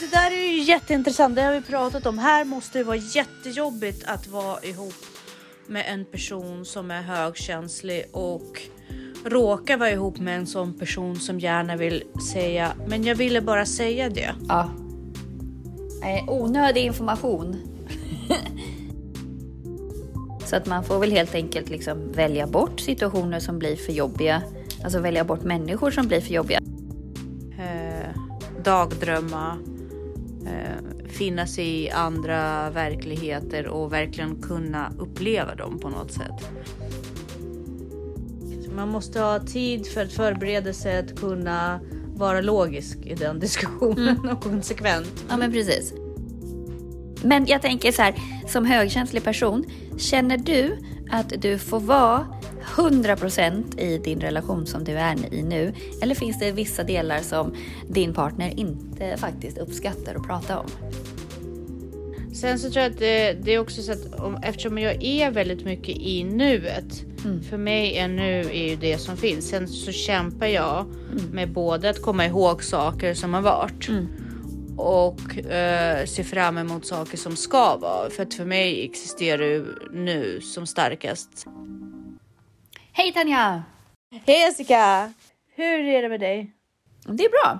Det där är ju jätteintressant. Det har vi pratat om. Här måste det vara jättejobbigt att vara ihop med en person som är högkänslig och råkar vara ihop med en sån person som gärna vill säga men jag ville bara säga det. Ja. Eh, onödig information. Så att man får väl helt enkelt liksom välja bort situationer som blir för jobbiga. Alltså välja bort människor som blir för jobbiga. Eh, dagdrömma, eh, finnas i andra verkligheter och verkligen kunna uppleva dem på något sätt. Man måste ha tid för att förbereda sig att kunna vara logisk i den diskussionen och konsekvent. Ja, men precis. Men jag tänker så här, som högkänslig person, känner du att du får vara 100% i din relation som du är i nu? Eller finns det vissa delar som din partner inte faktiskt uppskattar att prata om? Sen så tror jag att det, det är också så att om, eftersom jag är väldigt mycket i nuet. För mig är nu är ju det som finns. Sen så kämpar jag med både att komma ihåg saker som har varit. Och eh, se fram emot saker som ska vara. För att för mig existerar ju nu som starkast. Hej Tanja! Hej Jessica! Hur är det med dig? Det är bra.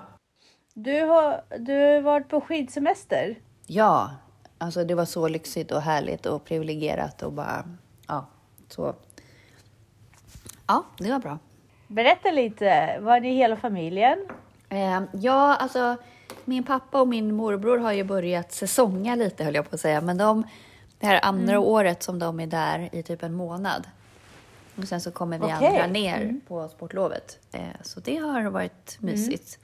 Du har, du har varit på skidsemester. Ja, alltså det var så lyxigt och härligt och privilegierat och bara, ja, så. Ja, det var bra. Berätta lite. Var ni hela familjen? Eh, ja, alltså min pappa och min morbror har ju börjat säsonga lite höll jag på att säga, men de, det här andra året som de är där i typ en månad. Och sen så kommer vi Okej. andra ner på sportlovet. Eh, så det har varit mysigt.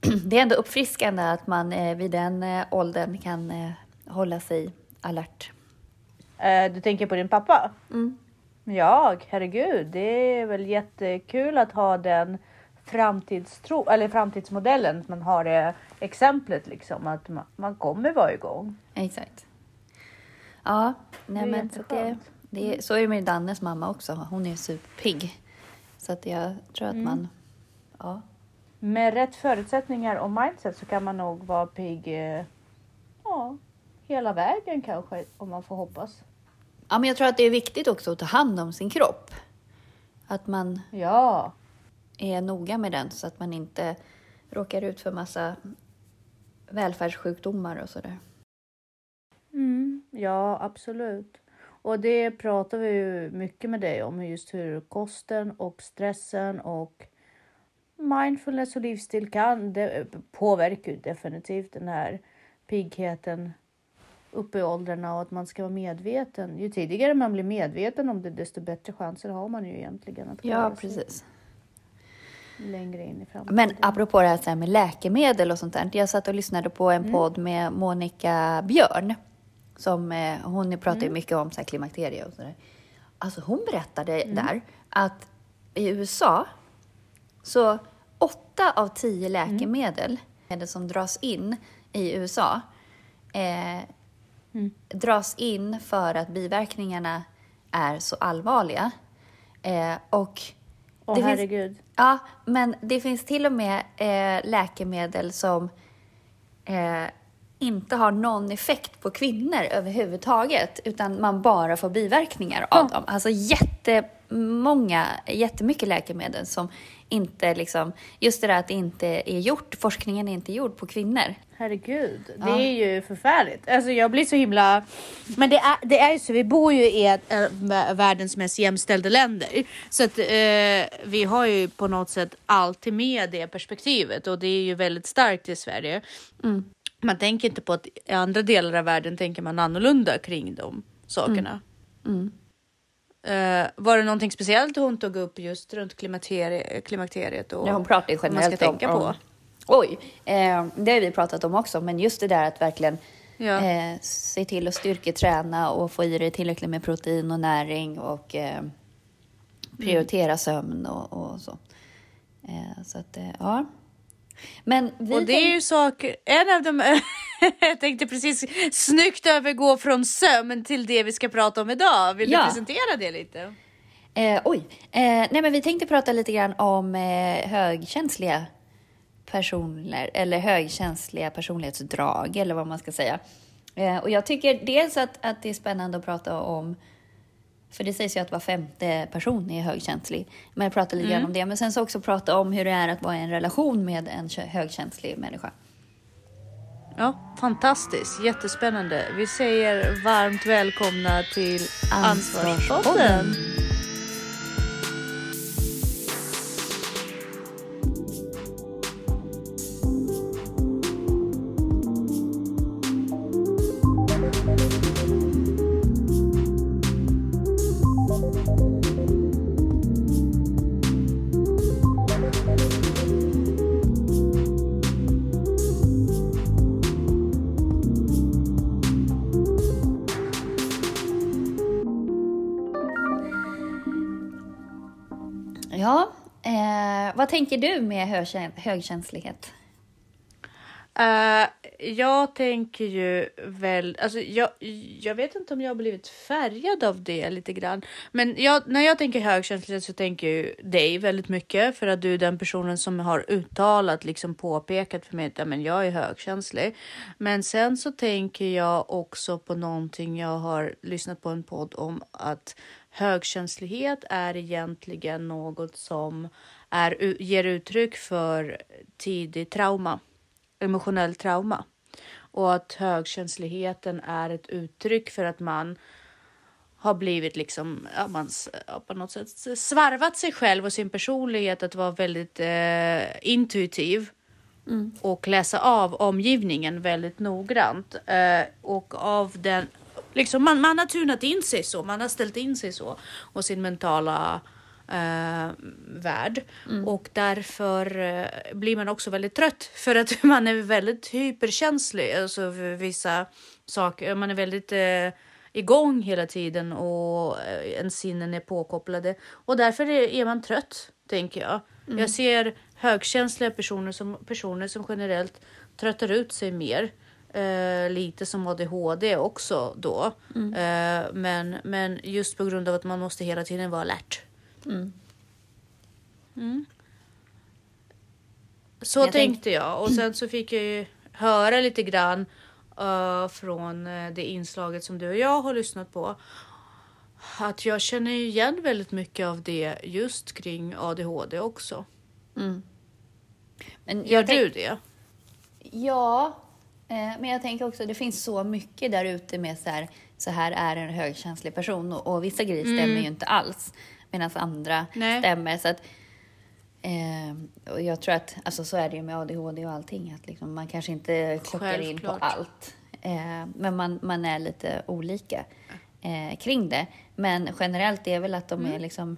Det är ändå uppfriskande att man eh, vid den eh, åldern kan hålla sig alert. Du tänker på din pappa? Mm. Ja, herregud. Det är väl jättekul att ha den framtidstro eller framtidsmodellen. Att man har det exemplet liksom att man, man kommer vara igång. Exakt. Ja, nej Det men så, det, det, är- så är det med Dannes mamma också. Hon är superpigg. Så att jag tror att man... Ja. Med rätt förutsättningar och mindset så kan man nog vara pigg. Eh, ja, hela vägen kanske om man får hoppas. ja, men jag tror att det är viktigt också att ta hand om sin kropp. Att man Ja, är noga med den så att man inte råkar ut för massa välfärdssjukdomar och sådär. mm, ja absolut. Och det pratar vi ju mycket med dig om just hur kosten och stressen och mindfulness och livsstil kan det påverkar ju definitivt den här piggheten uppe i åldrarna och att man ska vara medveten. Ju tidigare man blir medveten om det desto bättre chanser har man ju egentligen att Ja, klara sig precis. Längre in i framtiden. Men apropå det här så här med läkemedel och sånt där. Jag satt och lyssnade på en podd med Monica Björn. Som, eh, hon pratar ju mycket om så här klimakterie och sådär. Alltså hon berättade där att i USA så åtta av tio läkemedel mm. som dras in i USA eh, dras in för att biverkningarna är så allvarliga. Eh, och Åh finns- herregud. Ja, men det finns till och med eh, läkemedel som eh, inte har någon effekt på kvinnor överhuvudtaget, utan man bara får biverkningar av dem. Alltså jättemånga, jättemycket läkemedel som inte liksom, just det där att det inte är gjort, forskningen är inte gjord på kvinnor. Herregud, det Ja. är ju förfärligt. Alltså jag blir så himla... Men det är, det är ju så, vi bor ju i ett, äh, världens mest jämställda länder. Så att eh, vi har ju på något sätt alltid med det perspektivet och det är ju väldigt starkt i Sverige. Man tänker inte på att i andra delar av världen tänker man annorlunda kring de sakerna. Eh, var det någonting speciellt hon tog upp just runt klimakterie, klimakteriet? Och Ja, hon ju vad man ska generellt om, tänka på? om... Oj, eh, det har vi pratat om också, men just det där att verkligen Ja. eh, se till att styrketräna och få i dig tillräckligt med protein och näring och eh, prioritera sömn och, och så. Eh, så att, eh, ja. Men vi Och det är ju saker, en av dem, jag tänkte precis snyggt övergå från sömn till det vi ska prata om idag. Vill Ja. du presentera det lite? Eh, oj. Eh, nej, men vi tänkte prata lite grann om eh, högkänsliga personer eller högkänsliga personlighetsdrag eller vad man ska säga. Eh, och jag tycker dels att, att det är spännande att prata om för det sägs ju att var femte person är högkänslig. Men jag pratar lite grann om det. Men sen så också prata om hur det är att vara i en relation med en högkänslig människa. Ja, fantastiskt. Jättespännande. Vi säger varmt välkomna till Ansvarspodden. Ansvarspodden. Tänker du med högkänslighet? Uh, jag tänker ju väl, alltså jag, jag vet inte om jag har blivit färgad av det lite grann. Men jag, när jag tänker högkänslighet så tänker jag ju dig väldigt mycket för att du är den personen som har uttalat, liksom påpekat för mig att ja, men jag är högkänslig. Men sen så tänker jag också på någonting jag har lyssnat på en podd om att högkänslighet är egentligen något som är, ger uttryck för tidig trauma emotionell trauma. Och att högkänsligheten är ett uttryck för att man har blivit liksom ja, man, på något sätt svarvat sig själv och sin personlighet att vara väldigt eh, intuitiv och läsa av omgivningen väldigt noggrant. Eh, och av den liksom man, man har tunat in sig så, man har ställt in sig så och sin mentala eh, värld och därför eh, blir man också väldigt trött för att man är väldigt hyperkänslig, alltså för vissa saker. Man är väldigt eh, igång hela tiden och eh, ens sinnen är påkopplade och därför är, man trött, tänker jag. Jag ser högkänsliga personer som personer som generellt tröttar ut sig mer. Eh, lite som ADHD också då. Eh, men, men just på grund av att man måste hela tiden vara alert. Mm. Så Jag tänkte jag och sen så fick jag ju höra lite grann eh, från eh, det inslaget som du och jag har lyssnat på. Att jag känner igen väldigt mycket av det just kring ADHD också. Men Gör du det? Ja, eh, men jag tänker också det finns så mycket där ute med så här, så här är en högkänslig person och, och vissa grejer stämmer ju inte alls medan andra Mm. Nej. stämmer. Så att, eh, och jag tror att alltså, så är det ju med ADHD och allting, att liksom, man kanske inte klockar in på Självklart. allt. Eh, men man, man är lite olika eh, kring det. Men generellt är väl att de Mm. är liksom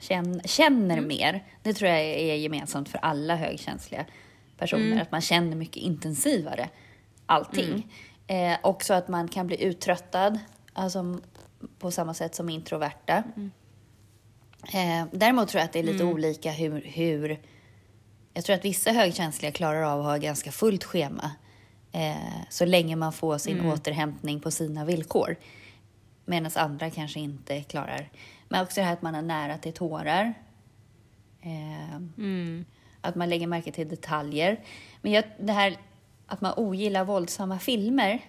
känn, känner mer. Det tror jag är gemensamt för alla högkänsliga personer. Mm. Att man känner mycket intensivare allting. Eh, också att man kan bli uttröttad, alltså på samma sätt som introverta. Eh, däremot tror jag att det är lite olika hur, hur... Jag tror att vissa högkänsliga klarar av att ha ganska fullt schema. Eh, så länge man får sin återhämtning på sina villkor. Medan andra kanske inte klarar. Men också det här att man är nära till tårar. Eh, Att man lägger märke till detaljer. Men jag, det här att man ogillar våldsamma filmer.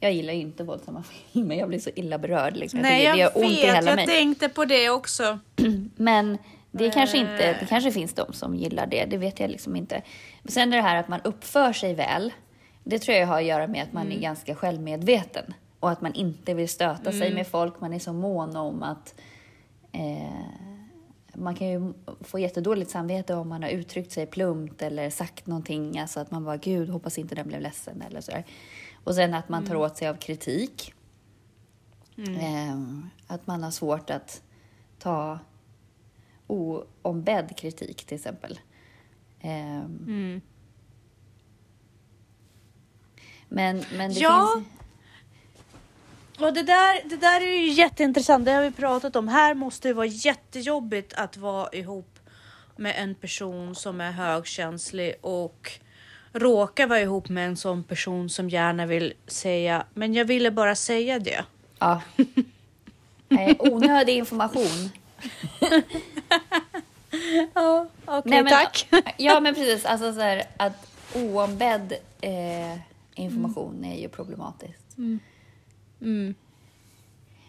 Jag gillar ju inte våldsamma filmer. Jag blir så illa berörd. Liksom. Nej, tycker jag det gör ont i vet. hela Jag mig. tänkte på det också. Men det kanske inte, det kanske finns de som gillar det, det vet jag liksom inte. Men sen är det här att man uppför sig väl, det tror jag har att göra med att man är ganska självmedveten. Och att man inte vill stöta sig med folk, man är så mån om att eh, man kan ju få jättedåligt samvete om man har uttryckt sig plumpt eller sagt någonting, alltså att man bara gud, hoppas inte den blev ledsen eller sådär. Och sen att man tar åt sig av kritik. Eh, att man har svårt att ta oombedd kritik till exempel. Eh, Men, men det Ja. finns... Och det där, det där är ju jätteintressant. Det har vi pratat om. Här måste det vara jättejobbigt att vara ihop med en person som är högkänslig och råka vara ihop med en sån person som gärna vill säga, men jag ville bara säga det. Ja. Nej, onödig information. Ja, Okej, men- tack. Ja, men precis. Alltså så här, att oombedd eh, information är ju problematiskt. Mm.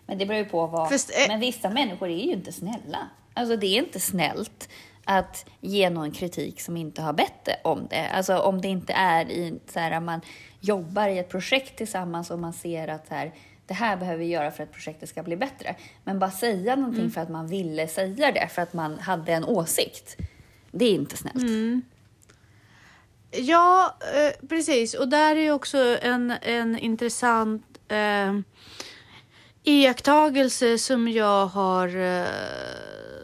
Men det beror ju på vad... Fast, eh, Men vissa människor är ju inte snälla. Alltså det är inte snällt att ge någon kritik som inte har bett om det. Alltså om det inte är i så här, man jobbar i ett projekt tillsammans och man ser att här, det här behöver vi göra för att projektet ska bli bättre. Men bara säga någonting Mm. för att man ville säga det, för att man hade en åsikt. Det är inte snällt. Mm. Ja, eh, precis. Och där är ju också en, en intressant eh, iakttagelse som jag har eh,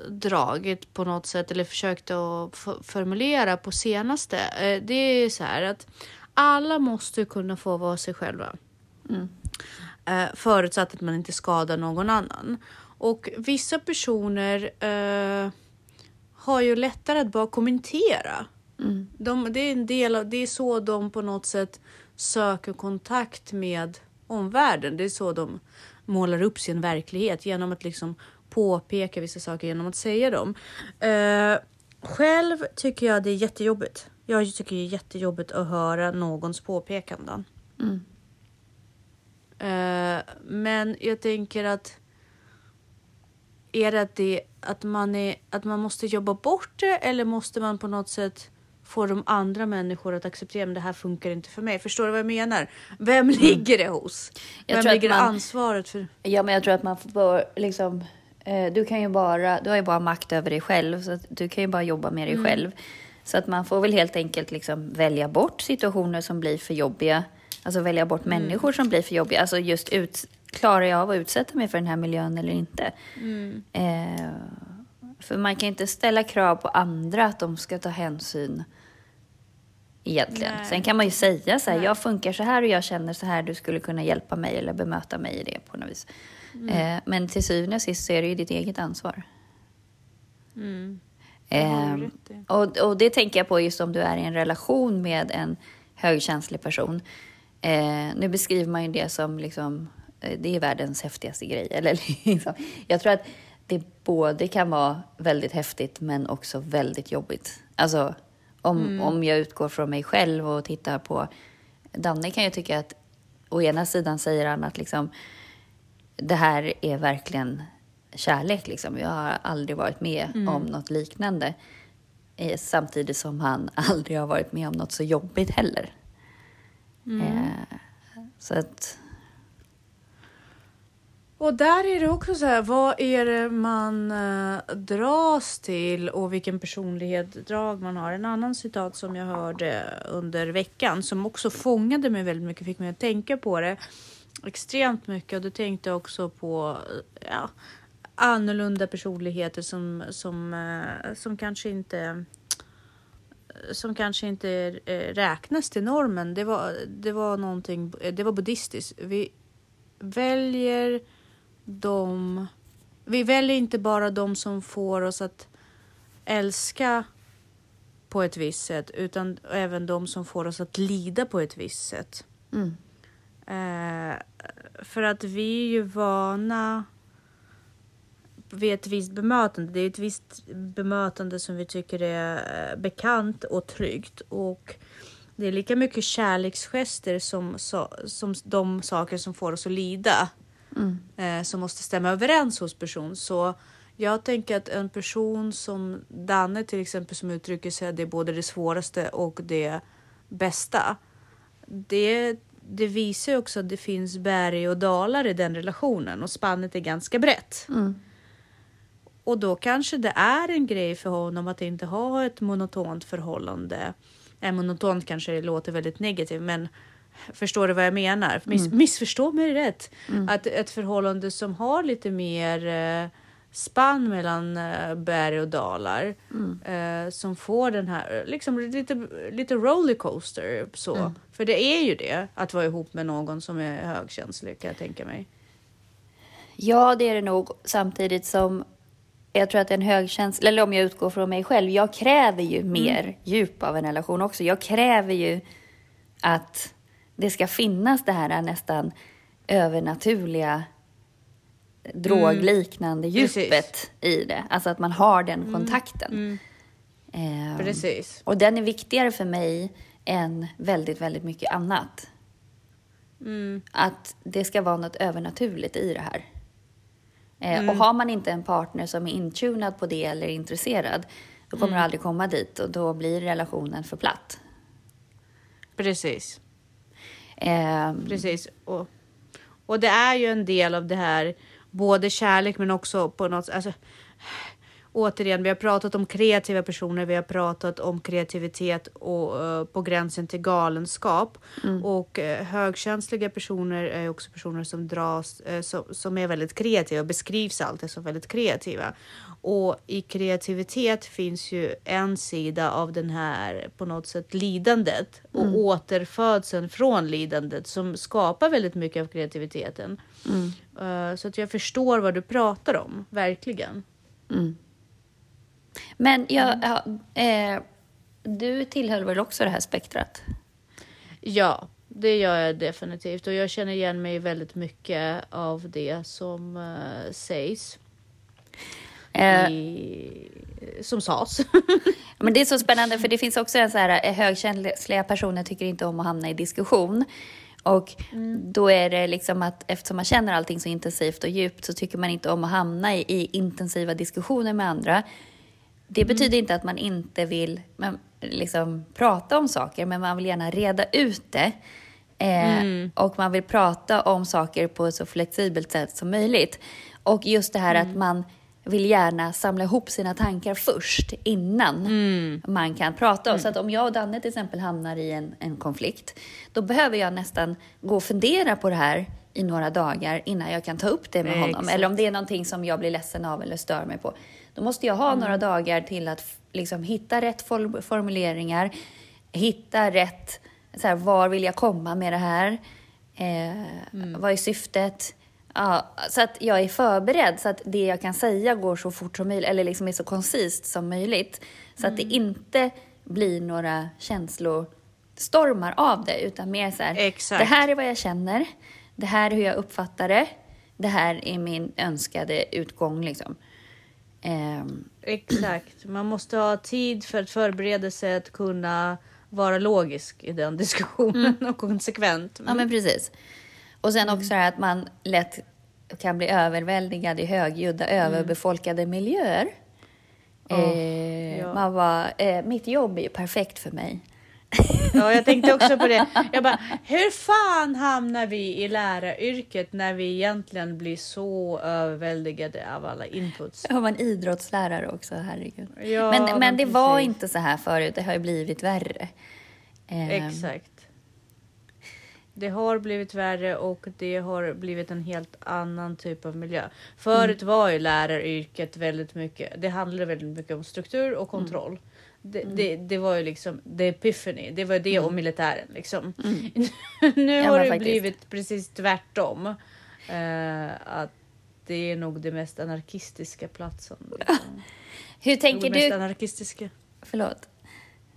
dragit på något sätt eller försökt att formulera på senaste. Eh, det är så här att alla måste kunna få vara sig själva. Eh, förutsatt att man inte skadar någon annan. Och vissa personer eh, har ju lättare att bara kommentera. De, det är en del av, det är så de på något sätt söker kontakt med omvärlden. Det är så de målar upp sin verklighet genom att liksom påpeka vissa saker genom att säga dem. Eh, själv tycker jag det är jättejobbigt. Jag tycker det är jättejobbigt att höra någons påpekanden. Eh, men jag tänker att är det att, det att, man är, att man måste jobba bort det eller måste man på något sätt få de andra människor att acceptera att det här funkar inte för mig? Förstår du vad jag menar? Vem ligger det hos? Mm. Jag Vem ligger man- ansvaret för? Ja, men jag tror att man får liksom... Eh, du, kan ju bara, du har ju bara makt över dig själv, så du kan ju bara jobba med dig Mm. själv. Så att man får väl helt enkelt liksom välja bort situationer som blir för jobbiga. Alltså välja bort Mm. människor som blir för jobbiga. Alltså just ut, klarar jag av att utsätta mig för den här miljön eller inte? Mm. Eh, för man kan inte ställa krav på andra att de ska ta hänsyn egentligen. Nej. Sen kan man ju säga så här, Nej. jag funkar så här och jag känner så här, du skulle kunna hjälpa mig eller bemöta mig i det på något vis. Mm. Eh, men till syvende och sist så är det ju ditt eget ansvar. Mm. Eh, i. och, och det tänker jag på just om du är i en relation med en högkänslig person. Eh, nu beskriver man ju det som liksom, eh, det är världens häftigaste grej. Eller liksom. Jag tror att det både kan vara väldigt häftigt men också väldigt jobbigt. Alltså om, om jag utgår från mig själv och tittar på Danne kan ju tycka att å ena sidan säger han att liksom, det här är verkligen kärlek. Liksom. Jag har aldrig varit med om något liknande. Eh, Samtidigt som han aldrig har varit med om något så jobbigt heller. Eh, så att, Och där är det också så här, vad är det man eh, dras till och vilken personlighetsdrag man har. En annan citat som jag hörde under veckan som också fångade mig väldigt mycket, fick mig att tänka på det extremt mycket och då tänkte jag också på eh, ja, annorlunda personligheter som, som, eh, som kanske inte som kanske inte eh, räknas till normen. Det var, det var någonting, det var buddhistiskt. Vi väljer de... Vi väljer inte bara de som får oss att älska på ett visst sätt utan även de som får oss att lida på ett visst sätt. mm, Eh, för att vi är ju vana vid ett visst bemötande. Det är ett visst bemötande som vi tycker är eh, bekant och tryggt. Och det är lika mycket kärleksgester som, som de saker som får oss att lida. mm, Eh, som måste stämma överens hos person. Så jag tänker att en person som Danne till exempel som uttrycker sig det är både det svåraste och det bästa. Det, det visar ju också att det finns berg och dalar i den relationen och spannet är ganska brett. mm, Och då kanske det är en grej för honom att inte ha ett monotont förhållande. Eh, monotont kanske låter väldigt negativt, men förstår du vad jag menar? Miss, Missförstå mig rätt. Att ett förhållande som har lite mer eh, spann mellan eh, berg och dalar. Eh, som får den här, liksom lite, lite rollercoaster så. För det är ju det, att vara ihop med någon som är högkänslig kan jag tänka mig. Ja, det är det nog. Samtidigt som jag tror att en högkänsla, eller om jag utgår från mig själv, jag kräver ju mer djup av en relation också. Jag kräver ju att det ska finnas det här nästan övernaturliga drogliknande Precis. djupet i det. Alltså att man har den kontakten. Ehm, Precis. Och den är viktigare för mig än väldigt, väldigt mycket annat. Mm. Att det ska vara något övernaturligt i det här. Eh, Mm. Och har man inte en partner som är intunad på det eller är intresserad, då kommer Mm. det aldrig komma dit och då blir relationen för platt. Precis. Ehm, Precis. Och, och det är ju en del av det här, både kärlek men också på något alltså, Återigen, vi har pratat om kreativa personer, vi har pratat om kreativitet och eh, på gränsen till galenskap. Och eh, högkänsliga personer är också personer som dras, eh, som, som är väldigt kreativa och beskrivs alltid som väldigt kreativa. Och i kreativitet finns ju en sida av den här på något sätt lidandet och återfödseln från lidandet som skapar väldigt mycket av kreativiteten. Eh, så att jag förstår vad du pratar om, verkligen. Men jag, Mm. ja, eh, du tillhör väl också det här spektrat? Ja, det gör jag definitivt och jag känner igen mig väldigt mycket av det som uh, sägs. Eh, I, som sades. Men det är så spännande för det finns också en så här eh, högkänsliga personer tycker inte om att hamna i diskussion. Och då är det liksom att eftersom man känner allting så intensivt och djupt så tycker man inte om att hamna i, i intensiva diskussioner med andra. Det betyder inte att man inte vill men, liksom, prata om saker, men man vill gärna reda ut det. Eh, Och man vill prata om saker på ett så flexibelt sätt som möjligt. Och just det här att man vill gärna samla ihop sina tankar först innan man kan prata. om. Så att om jag och Danne till exempel hamnar i en, en konflikt, då behöver jag nästan gå och fundera på det här i några dagar innan jag kan ta upp det med honom. Exakt. Eller om det är någonting som jag blir ledsen av eller stör mig på. Då måste jag ha några dagar till att liksom, hitta rätt form- formuleringar, hitta rätt, så här, var vill jag komma med det här? Eh, Vad är syftet? Ja, så att jag är förberedd så att det jag kan säga går så fort som möjligt, eller liksom är så koncist som möjligt. Så att det inte blir några känslostormar av det, utan mer så här, Exakt. det här är vad jag känner, det här är hur jag uppfattar det, det här är min önskade utgång liksom. Ehm, Exakt. Man måste ha tid för att förbereda sig att kunna vara logisk i den diskussionen och konsekvent. Ja, men precis. Och sen också här att man lätt kan bli överväldigad i högljudda, överbefolkade miljöer. eh, ja. Man bara, eh, mitt jobb är ju perfekt för mig. Ja, jag tänkte också på det. Jag bara, hur fan hamnar vi i läraryrket när vi egentligen blir så överväldigade av alla inputs? Jag var en idrottslärare också, herregud. Ja, men, men men det var precis. inte så här förut, det har ju blivit värre. Ehm, Exakt. Det har blivit värre och det har blivit en helt annan typ av miljö. Förut var ju läraryrket väldigt mycket. Det handlade väldigt mycket om struktur och kontroll. Det, det, det var ju liksom the epiphany. Det var det och militären liksom. nu Ja, har det faktiskt. blivit precis tvärtom. Eh, att det är nog det mest anarkistiska platsen. Liksom. Hur Det tänker mest du... anarkistiska. Förlåt.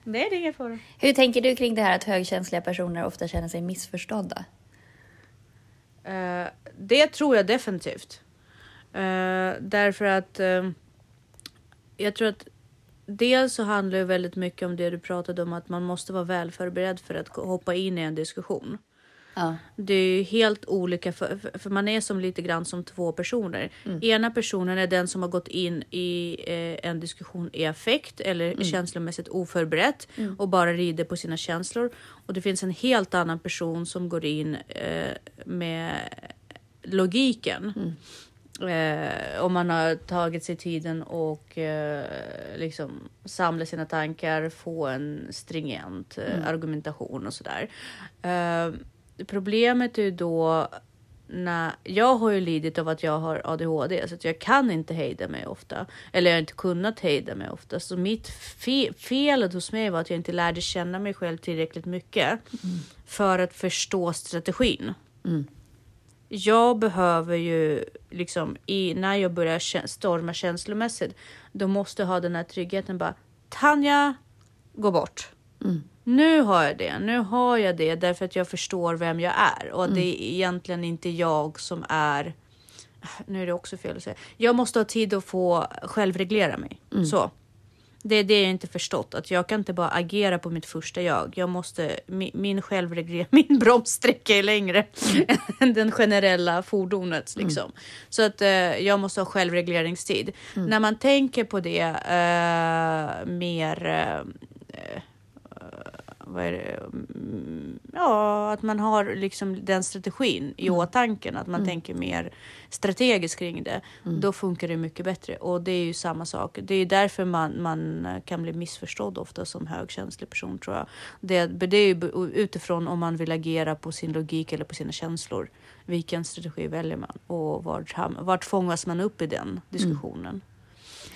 Nej, det är ingen fara. Hur tänker du kring det här att högkänsliga personer ofta känner sig missförstådda? Eh, det tror jag definitivt. Eh, därför att jag tror att dels så handlar det väldigt mycket om det du pratade om att man måste vara väl förberedd för att hoppa in i en diskussion. Ja. Det är ju helt olika för, för- man är som lite grann som två personer. Ena personen är den som har gått in i eh, en diskussion i affekt eller känslomässigt oförberett och bara rider på sina känslor. Och det finns en helt annan person som går in eh, med logiken. Eh, om man har tagit sig tiden och eh, liksom samla sina tankar, få en stringent eh, argumentation och sådär. Eh, problemet är ju då när jag har ju lidit av att jag har ADHD så att jag kan inte hejda mig ofta. Eller jag har inte kunnat hejda mig ofta. Så mitt fe felet hos mig var att jag inte lärde känna mig själv tillräckligt mycket för att förstå strategin. Jag behöver ju liksom i, när jag börjar storma känslomässigt, då måste jag ha den här tryggheten bara Tanja, gå bort. Nu har jag det. Nu har jag det därför att jag förstår vem jag är och det är egentligen inte jag som är. Nu är det också fel att säga. Jag måste ha tid att få självreglera mig så. Det är det jag inte förstått, att jag kan inte bara agera på mitt första jag. Jag måste, min, min självreglering, min bromssträcka är längre än den generella fordonets liksom. Så att eh, jag måste ha självregleringstid. När man tänker på det eh, mer eh, vad är det? Mm, Ja, att man har liksom den strategin i åtanken, att man tänker mer strategiskt kring det. Då funkar det mycket bättre och det är ju samma sak. Det är därför man, man kan bli missförstådd ofta som högkänslig person tror jag. Det, det är ju utifrån om man vill agera på sin logik eller på sina känslor. Vilken strategi väljer man och vart, vart fångas man upp i den diskussionen?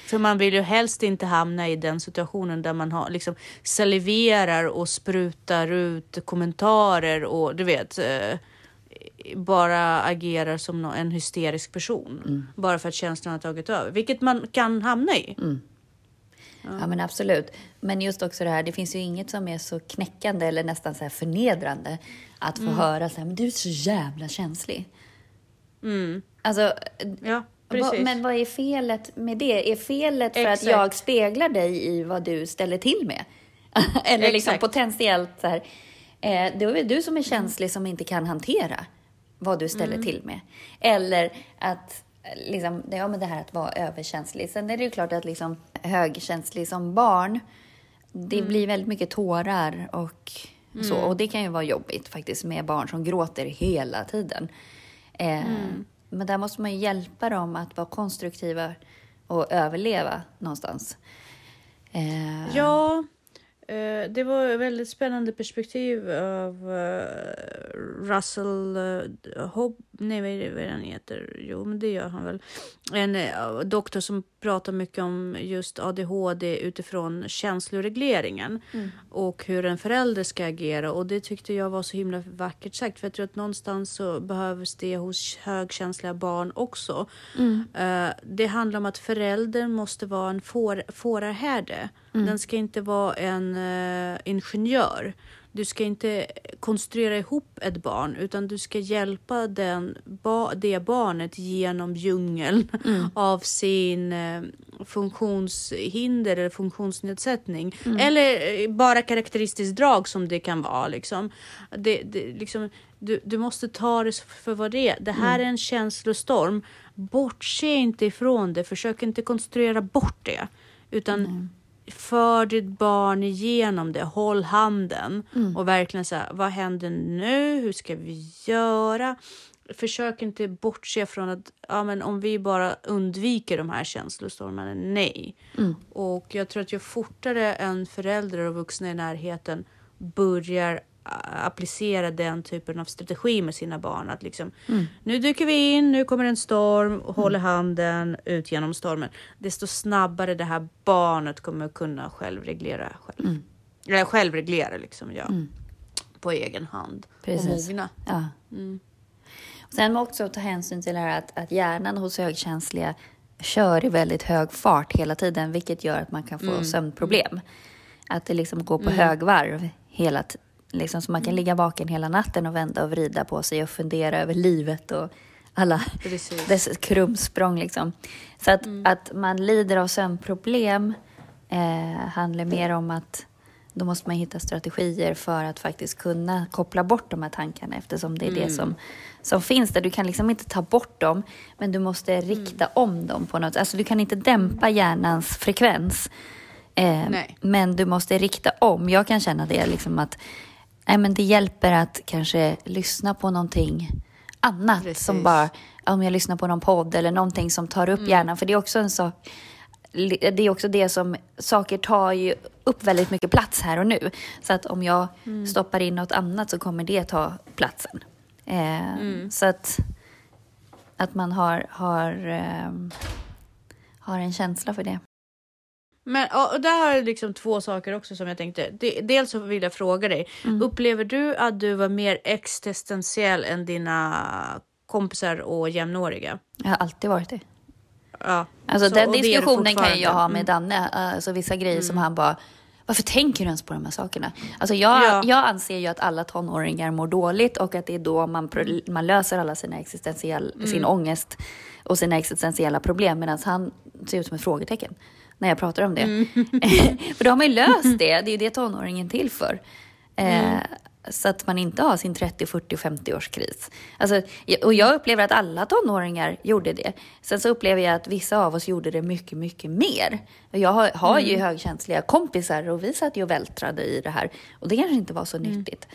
För man vill ju helst inte hamna i den situationen där man har, liksom, saliverar och sprutar ut kommentarer och du vet, eh, bara agerar som en hysterisk person. Bara för att känslan har tagit över, vilket man kan hamna i. Ja. men absolut. Men just också det här, det finns ju inget som är så knäckande eller nästan så här förnedrande att Mm. få höra så här, men du är så jävla känslig. Alltså, Ja, precis. men vad är felet med det? Är felet för Exakt. att jag speglar dig i vad du ställer till med? eller liksom Exakt. potentiellt så här, eh, det är väl du som är känslig som inte kan hantera vad du ställer Mm. till med. Eller att eh, liksom, det, ja, men det här att vara överkänslig. Sen är det ju klart att liksom högkänslig som barn, det Mm. blir väldigt mycket tårar och så. Och det kan ju vara jobbigt faktiskt med barn som gråter hela tiden. Eh, Mm. Men där måste man ju hjälpa dem att vara konstruktiva och överleva någonstans. Eh, Ja, eh, det var ett väldigt spännande perspektiv av eh, Russell uh, Hobb... Nej, vad är det vad är det han heter? Jo, men det gör han väl. En eh, doktor som pratar mycket om just ADHD utifrån känsloregleringen och hur en förälder ska agera. Och det tyckte jag var så himla vackert sagt. För jag tror att någonstans så behövs det hos högkänsliga barn också. Eh, det handlar om att föräldern måste vara en får, fåraherde. Den ska inte vara en eh, ingenjör. Du ska inte konstruera ihop ett barn utan du ska hjälpa den, ba, det barnet genom djungeln av sin eh, funktionshinder eller funktionsnedsättning. Eller eh, bara karaktäristiskt drag som det kan vara. Liksom. Det, det, liksom, du, du måste ta det för vad det är. Det här är en känslostorm. Bortse inte ifrån det. Försök inte konstruera bort det. Utan för ditt barn igenom det. Håll handen och verkligen säga vad händer nu? Hur ska vi göra? Försök inte bortse från att ja, men om vi bara undviker de här känslostormarna. Nej. Och jag tror att ju fortare en förälder och vuxna i närheten börjar applicera den typen av strategi med sina barn. Att liksom, nu dyker vi in, nu kommer en storm, håller handen ut genom stormen. Desto snabbare det här barnet kommer kunna självreglera själv. Eller självreglera liksom, ja. På egen hand. Precis. Och mogna. Ja. Sen också ta hänsyn till här att, att hjärnan hos högkänsliga kör i väldigt hög fart hela tiden, vilket gör att man kan få sömnproblem. Att det liksom går på högvarv hela tiden. Liksom, så man kan ligga vaken hela natten och vända och vrida på sig och fundera över livet och alla Precis. dess krumsprång. Liksom. Så att, att man lider av sömnproblem eh, handlar mer om att då måste man hitta strategier för att faktiskt kunna koppla bort de här tankarna eftersom det är det som, som finns där. Du kan liksom inte ta bort dem, men du måste rikta om dem på något Alltså du kan inte dämpa hjärnans frekvens. Eh, men du måste rikta om. Jag kan känna det liksom att nej, men det hjälper att kanske lyssna på någonting annat Precis. som bara, om jag lyssnar på någon podd eller någonting som tar upp hjärnan. För det är också en sak, det är också det som, saker tar ju upp väldigt mycket plats här och nu. Så att om jag stoppar in något annat så kommer det ta platsen. Eh, Så att, att man har, har, ehm, har en känsla för det. Men och, där har jag liksom två saker också som jag tänkte. De, dels så vill jag fråga dig. Upplever du att du var mer existentiell än dina kompisar och jämnåriga? Jag har alltid varit det. Ja. Alltså Så- den diskussionen kan jag ha med Danne. Alltså vissa grejer som han bara, varför tänker du ens på de här sakerna? Alltså jag, Ja. jag anser ju att alla tonåringar mår dåligt och att det är då man, man löser alla sina existentiell, sin ångest och sina existentiella problem. Medan han ser ut som ett frågetecken. När jag pratar om det. Mm. för då har man ju löst det. Det är ju det tonåringen till för. Eh, Mm. så att man inte har sin 30, 40, 50-årskris. Alltså, och jag upplever att alla tonåringar gjorde det. Sen så upplever jag att vissa av oss gjorde det mycket, mycket mer. Och Jag har, har ju Mm. högkänsliga kompisar och vi satt ju och vältrade i det här. Och det kanske inte var så Mm. nyttigt.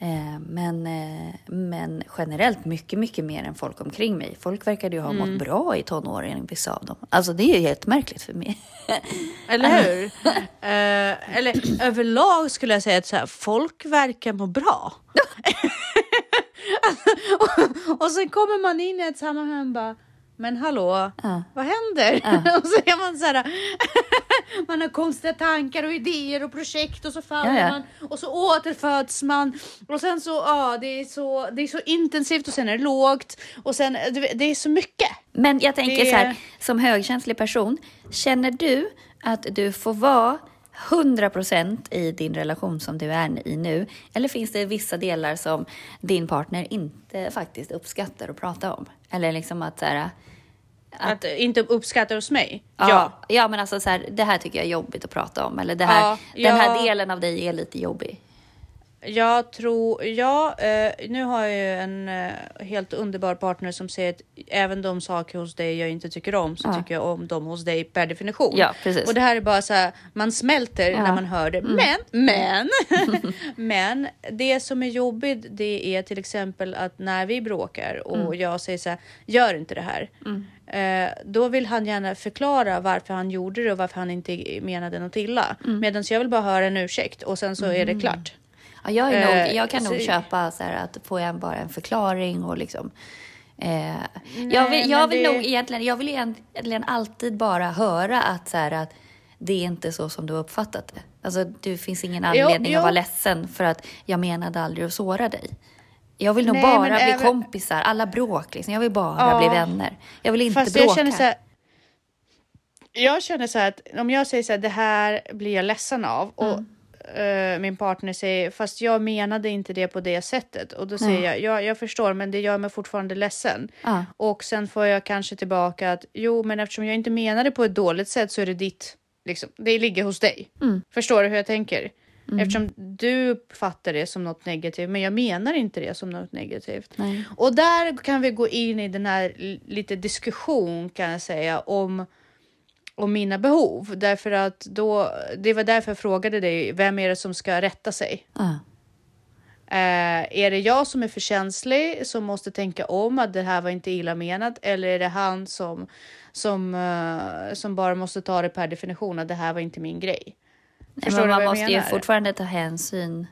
Eh, men, eh, men generellt mycket, mycket mer än folk omkring mig. Folk verkade ju ha Mm. mått bra i tonåren, vissa av dem. Alltså det är ju helt märkligt för mig. Eller hur? Eh, eller överlag skulle jag säga att så här, folk verkar må bra. och, och sen kommer man in i ett sammanhang och bara, men hallå, Ja. vad händer? och så är man så här, man har konstiga tankar och idéer och projekt och så faller Ja, ja. man och så återföds man och sen så, ja, det är så, det är så intensivt och sen är det lågt och sen, det är så mycket. Men jag tänker Det- så här, som högkänslig person, känner du att du får vara 100% i din relation som du är i nu? Eller finns det vissa delar som din partner inte faktiskt uppskattar att prata om? Eller liksom att så här, Att inte uppskatta hos mig. ja, ja. men alltså så här, det här tycker jag är jobbigt att prata om. Eller det här, Ja, den här ja. delen av dig är lite jobbig. Jag tror, ja, eh, nu har jag ju en eh, helt underbar partner som säger att även de saker hos dig jag inte tycker om så Ja. tycker jag om dem hos dig per definition. Ja, precis. Och det här är bara så här, man smälter Ja. Mm. när man hör det. Men, men, men det som är jobbigt det är till exempel att när vi bråkar och Mm. jag säger så här, gör inte det här. Eh, då vill han gärna förklara varför han gjorde det och varför han inte menade något illa. Mm. Medan jag vill bara höra en ursäkt och sen så är det klart. Ja, jag, Eh, nog, jag kan nog så- köpa så här att får jag bara en förklaring och liksom... Eh, jag vill, jag vill det- nog egentligen, jag vill egentligen alltid bara höra att, så här, att det är inte så som du har uppfattat det. Alltså, det finns ingen anledning jo. att vara ledsen för att jag menade aldrig att såra dig. Jag vill nog Nej, bara bli även- kompisar, alla bråk liksom. Jag vill bara Ja. bli vänner. Jag vill inte Fast bråka. jag känner så här. Jag känner så här att om jag säger så här, det här blir jag ledsen av och Mm. Eh, min partner säger fast jag menade inte det på det sättet och då säger jag ja, jag förstår, men det gör mig fortfarande ledsen. Och sen får jag kanske tillbaka att jo, men eftersom jag inte menade på ett dåligt sätt så är det ditt. Liksom, det ligger hos dig. Mm. Förstår du hur jag tänker? Eftersom du uppfattar det som något negativt, men jag menar inte det som något negativt. Nej. Och där kan vi gå in i den här lite diskussion kan jag säga om om mina behov därför att då det var därför jag frågade dig. Vem är det som ska rätta sig? Eh, är det jag som är för känslig som måste tänka om att det här var inte illa menat eller är det han som som eh, som bara måste ta det per definition att det här var inte min grej? Nej, Förstår men man måste ju fortfarande ta hänsyn.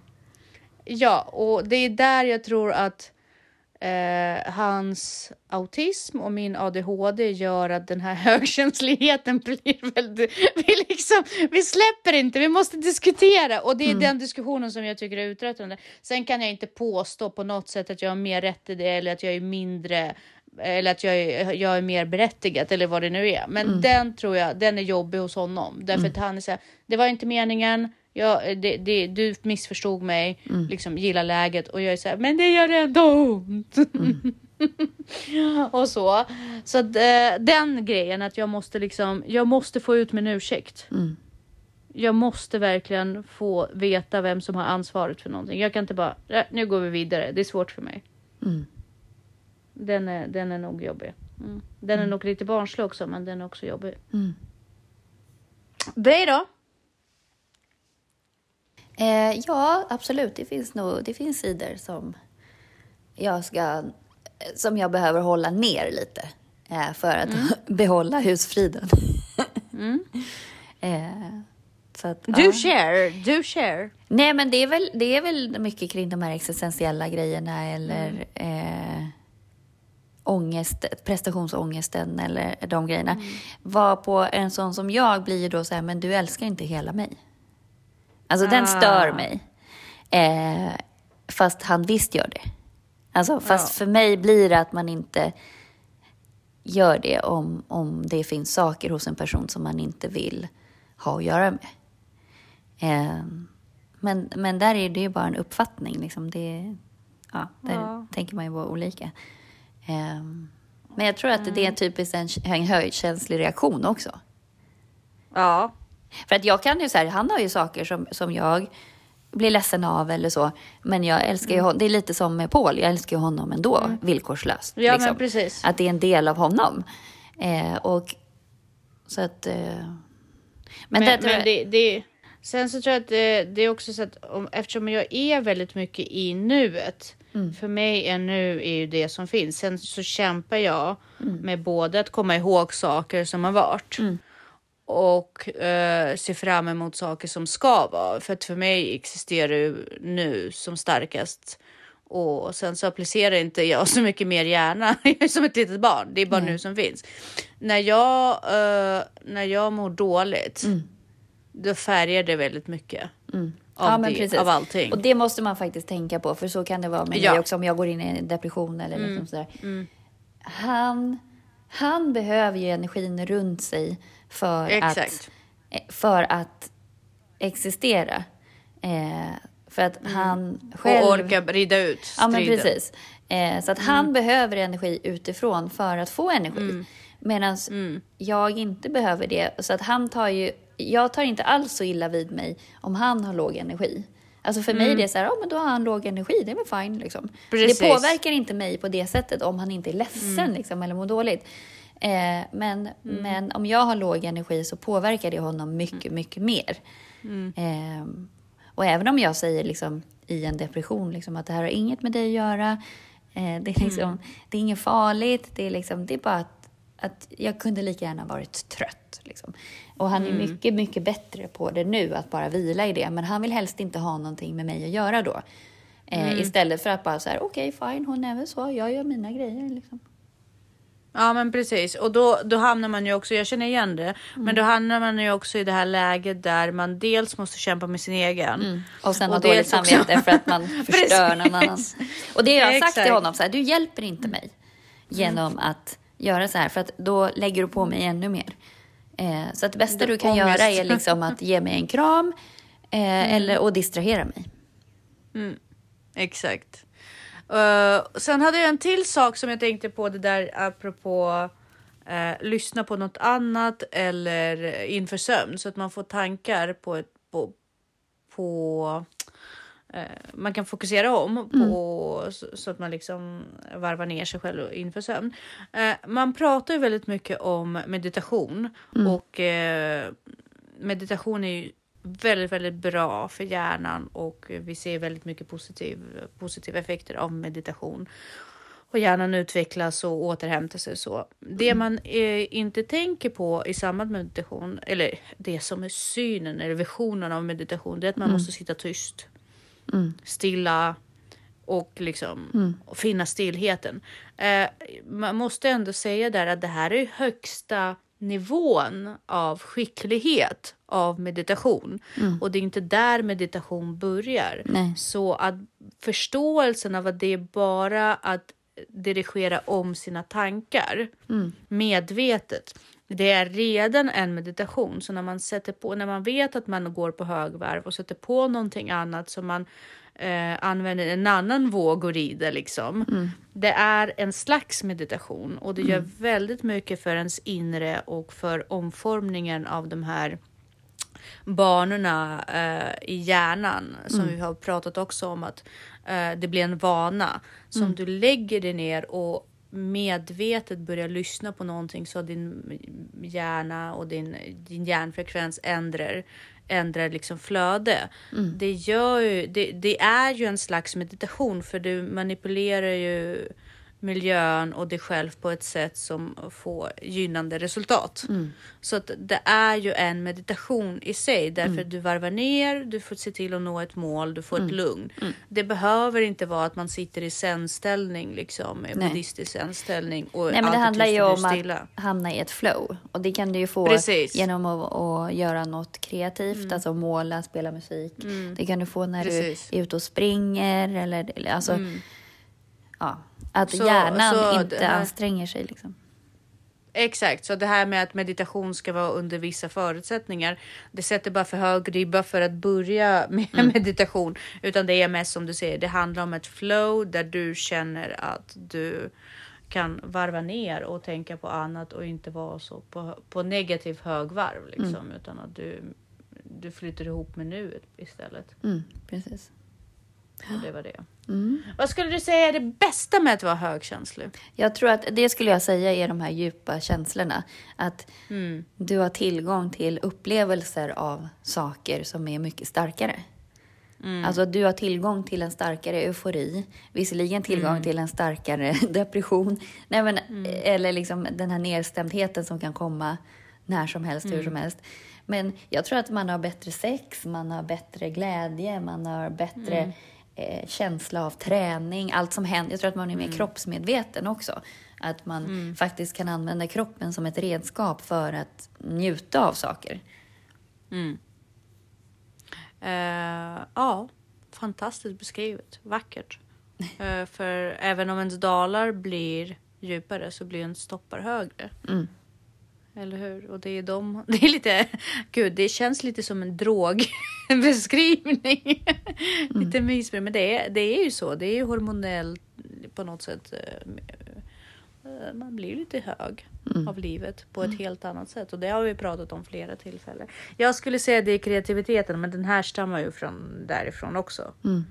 Ja, och det är där jag tror att eh, hans autism och min ADHD gör att den här högkänsligheten blir väldigt... Vi, liksom, vi släpper inte, vi måste diskutera och det är den diskussionen som jag tycker är uttröttande. Sen kan jag inte påstå på något sätt att jag har mer rätt i det eller att jag är mindre eller att jag är, jag är mer berättigad eller vad det nu är. Men den tror jag, den är jobbig hos honom. Därför att han är så här, det var inte meningen. Jag, det, det, du missförstod mig, liksom gillar läget och jag är så här, men det gör ändå ont. och så. Så att, eh, den grejen att jag måste liksom, jag måste få ut min ursäkt. Mm. Jag måste verkligen få veta vem som har ansvaret för någonting. Jag kan inte bara, "Nej, nu går vi vidare, det är svårt för mig. Mm. Den är, den är nog jobbig. Mm. Den är nog lite barnslig också, men den är också jobbig. Mm. Dig då? Eh, ja, absolut. Det finns, nog, det finns sidor som jag, ska, som jag behöver hålla ner lite eh, för att behålla husfriden. eh, så att, Du ja. share, du share. Nej, men det är, väl, det är väl mycket kring de här existentiella grejerna eller eh, ångest, prestationsångesten eller de grejerna. Var på en sån som jag blir ju då så här, men du älskar inte hela mig. Alltså den Ah. stör mig. Eh, fast han visst gör det. Alltså, fast Ja. för mig blir det att man inte gör det om, om det finns saker hos en person som man inte vill ha att göra med. Eh, men, men där är det ju bara en uppfattning. Liksom. Det, ja, där Ja. tänker man ju vara olika. Eh, men jag tror att det är typiskt en, en högkänslig reaktion också. Ja. För att jag kan ju så här, han har ju saker som, som jag blir ledsen av eller så. Men jag älskar ju honom. Det är lite som med Paul. Jag älskar ju honom ändå, villkorslöst. Ja, liksom. men precis. Att det är en del av honom. Eh, och så att... Eh, men, Men, det, men jag- det, det, sen så tror jag att det, det är också så att om, eftersom jag är väldigt mycket i nuet. Mm. För mig är nu är ju det som finns. Sen så kämpar jag Mm. med både att komma ihåg saker som har varit. Och eh, se fram emot saker som ska vara. För att för mig existerar ju nu som starkast. Och sen så applicerar inte jag så mycket mer hjärna. Jag är som ett litet barn. Det är bara nu som finns. När jag, eh, när jag mår dåligt. Då färgar det väldigt mycket. Av, Mm. Ja, men det, precis. av allting. Och det måste man faktiskt tänka på, för så kan det vara med Ja. mig också om jag går in i en depression eller liksom sådär. Han, han behöver ju energin runt sig för, att, Exakt. eh, för att existera. Eh, för att han själv... Och orka rida ut Ja, men striden. precis. Eh, så att han behöver energi utifrån för att få energi. Medan jag inte behöver det. Så att han tar ju... Jag tar inte alls så illa vid mig om han har låg energi. Alltså för mig är det så här, ja men då har han låg energi, det är väl fine liksom. Det påverkar inte mig på det sättet om han inte är ledsen liksom, eller mår dåligt. Eh, men, men om jag har låg energi så påverkar det honom mycket, mycket mer. Eh, och även om jag säger liksom, i en depression liksom, att det här har inget med dig att göra. Eh, det, är liksom, det är inget farligt. Det är, liksom, det är bara att, att jag kunde lika gärna varit trött. Liksom. Och han är mycket, mycket bättre på det nu, att bara vila i det. Men han vill helst inte ha någonting med mig att göra då. Eh, Istället för att bara så här, okej fine, hon är väl så, jag gör mina grejer. Liksom. Ja men precis och då, då hamnar man ju också, jag känner igen det, men då hamnar man ju också i det här läget där man dels måste kämpa med sin egen. Och sen Och ha dåligt också- samvete för att man förstör någon annans. Och det har jag sagt till honom, så här, du hjälper inte mig genom att göra så här, för att då lägger du på mig ännu mer. Eh, så att det bästa Det- du kan ångest. göra är liksom att ge mig en kram eh, eller, och distrahera mig. Exakt. Uh, sen hade jag en till sak som jag tänkte på det där apropå uh, lyssna på något annat eller inför sömn så att man får tankar på ett på, på eh, man kan fokusera om på så, så att man liksom varvar ner sig själv inför sömn. Man pratar ju väldigt mycket om meditation och eh, meditation är ju väldigt, väldigt bra för hjärnan och vi ser väldigt mycket positiv, positiva effekter av meditation. Och hjärnan utvecklas och återhämtar sig så. Det man eh, inte tänker på i samband med meditation, eller det som är synen eller visionen av meditation, det är att man måste sitta tyst. Stilla och liksom och finna stillheten. Eh, man måste ändå säga där att det här är högsta nivån av skicklighet av meditation. Och det är inte där meditation börjar. Nej. Så att förståelsen av att det är bara att dirigera om sina tankar medvetet. Det är redan en meditation. Så när man sätter på, när man vet att man går på högvarv och sätter på någonting annat som man eh, använder en annan våg och rider liksom. Det är en slags meditation och det gör väldigt mycket för ens inre och för omformningen av de här banorna eh, i hjärnan som vi har pratat också om att eh, det blir en vana som du lägger dig ner och medvetet börjar lyssna på någonting så din hjärna och din, din hjärnfrekvens ändrar ändrar liksom flöde. Det, gör ju, det, det är ju en slags meditation för du manipulerar ju miljön och dig själv på ett sätt som får gynnande resultat. Så att det är ju en meditation i sig därför du varvar ner, du får se till att nå ett mål, du får ett lugn. Det behöver inte vara att man sitter i zen-ställning, liksom, i buddhistisk zen-ställning och Nej, men det handlar ju om stilla. att hamna i ett flow. Och det kan du ju få Precis. genom att, att göra något kreativt, alltså måla, spela musik. Det kan du få när Precis. du är ute och springer eller eller alltså, ja, att Så- hjärnan så inte här- anstränger sig liksom. Exakt, så det här med att meditation ska vara under vissa förutsättningar. Det sätter bara för hög ribba för att börja med meditation, utan det är mest som du säger. Det handlar om ett flow där du känner att du kan varva ner och tänka på annat och inte vara så på, på negativ högvarv liksom, utan att du, du flyter ihop med nuet istället. Mm, precis. Och det var det. Mm. Vad skulle du säga är det bästa med att vara högkänslig? Jag tror att det skulle jag säga är de här djupa känslorna. Att Mm. du har tillgång till upplevelser av saker som är mycket starkare. Mm. Alltså du har tillgång till en starkare eufori, visserligen tillgång Mm. till en starkare depression, nej men, eller liksom den här nedstämdheten som kan komma när som helst, Mm. hur som helst. Men jag tror att man har bättre sex, man har bättre glädje, man har bättre Mm. Eh, känsla av träning, allt som händer. Jag tror att man är mer Mm. kroppsmedveten också. Att man faktiskt kan använda kroppen som ett redskap för att njuta av saker. Mm. Eh, ja, fantastiskt beskrivet. Vackert. Eh, för även om ens dalar blir djupare så blir ens toppar högre. Mm. Eller hur? Och det är de. Det är lite. Gud, det känns lite som en drogbeskrivning. lite mysigt, men det är, det är ju så. Det är ju hormonellt på något sätt. eh, eh, Man blir lite hög av livet på ett helt annat sätt och det har vi pratat om flera tillfällen. Jag skulle säga det är kreativiteten, men den här stammar ju från därifrån också. Mm.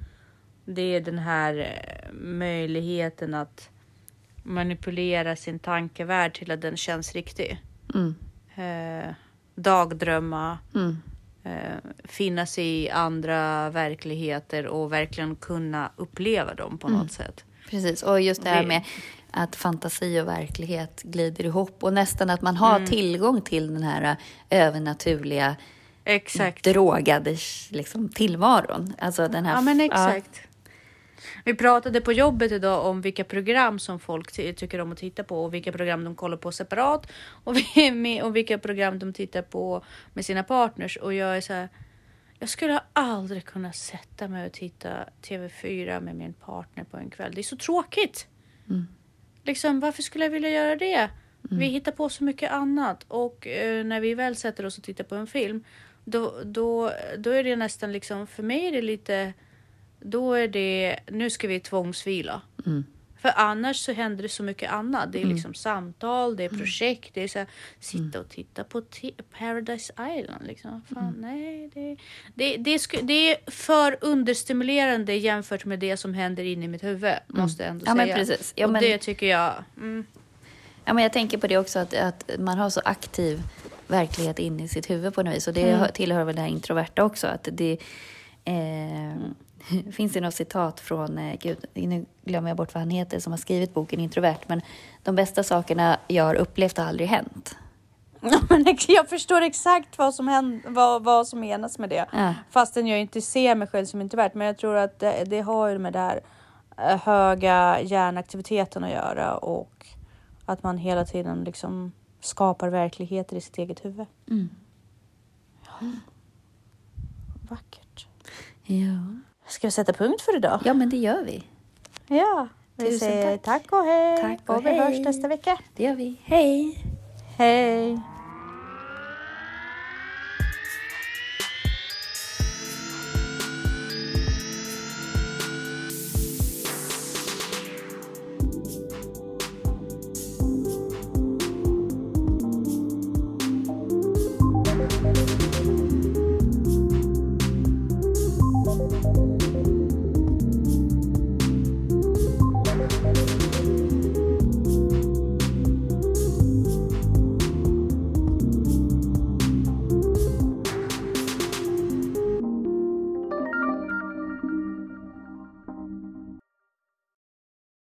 Det är den här eh, möjligheten att manipulera sin tankevärld till att den känns riktig. Mm. Eh, dagdrömma, Mm. Eh, finnas i andra verkligheter och verkligen kunna uppleva dem på något sätt. Precis, och just det här med att fantasi och verklighet glider ihop och nästan att man har tillgång till den här eh, övernaturliga Exakt. drogade liksom, tillvaron. Alltså den här... Ja, men exakt. Vi pratade på jobbet idag om vilka program som folk ty- tycker om att titta på och vilka program de kollar på separat och, vi- och vilka program de tittar på med sina partners. Och jag är så här. Jag skulle aldrig kunna sätta mig och titta TV4 med min partner på en kväll. Det är så tråkigt. Liksom, varför skulle jag vilja göra det? Vi hittar på så mycket annat och eh, när vi väl sätter oss och tittar på en film då, då, då är det nästan liksom, för mig är det lite, då är det, nu ska vi tvångsvila. För annars så händer det så mycket annat. Det är liksom samtal, det är projekt, det är så här, sitta och titta på Paradise Island. Liksom. Fan, nej, det, det, det, sku, det är för understimulerande jämfört med det som händer inne i mitt huvud. Måste jag ändå Ja, men säga. precis. Ja, och men- det tycker jag. Mm, Ja, men jag tänker på det också att, att man har så aktiv verklighet inne i sitt huvud på något vis. Och det hör- tillhör väl det här introverta också. Att det eh, finns det något citat från, eh, gud, nu glömmer jag bort vad han heter, som har skrivit boken Introvert. Men de bästa sakerna jag har upplevt har aldrig hänt. Ja, men ex- jag förstår exakt vad som, händer, vad, vad som menas med det. Ja. Fastän jag inte ser mig själv som introvert. Men jag tror att det, det har ju med det här eh, höga hjärnaktiviteten att göra och att man hela tiden liksom skapar verkligheter i sitt eget huvud. Mm. Ja. Vackert. Ja. Ska vi sätta punkt för idag? ja, men det gör vi. Ja. Vi Tusen säger tack. tack och hej. Tack och och vi hörs nästa vecka. Det gör vi. Hej! Hej.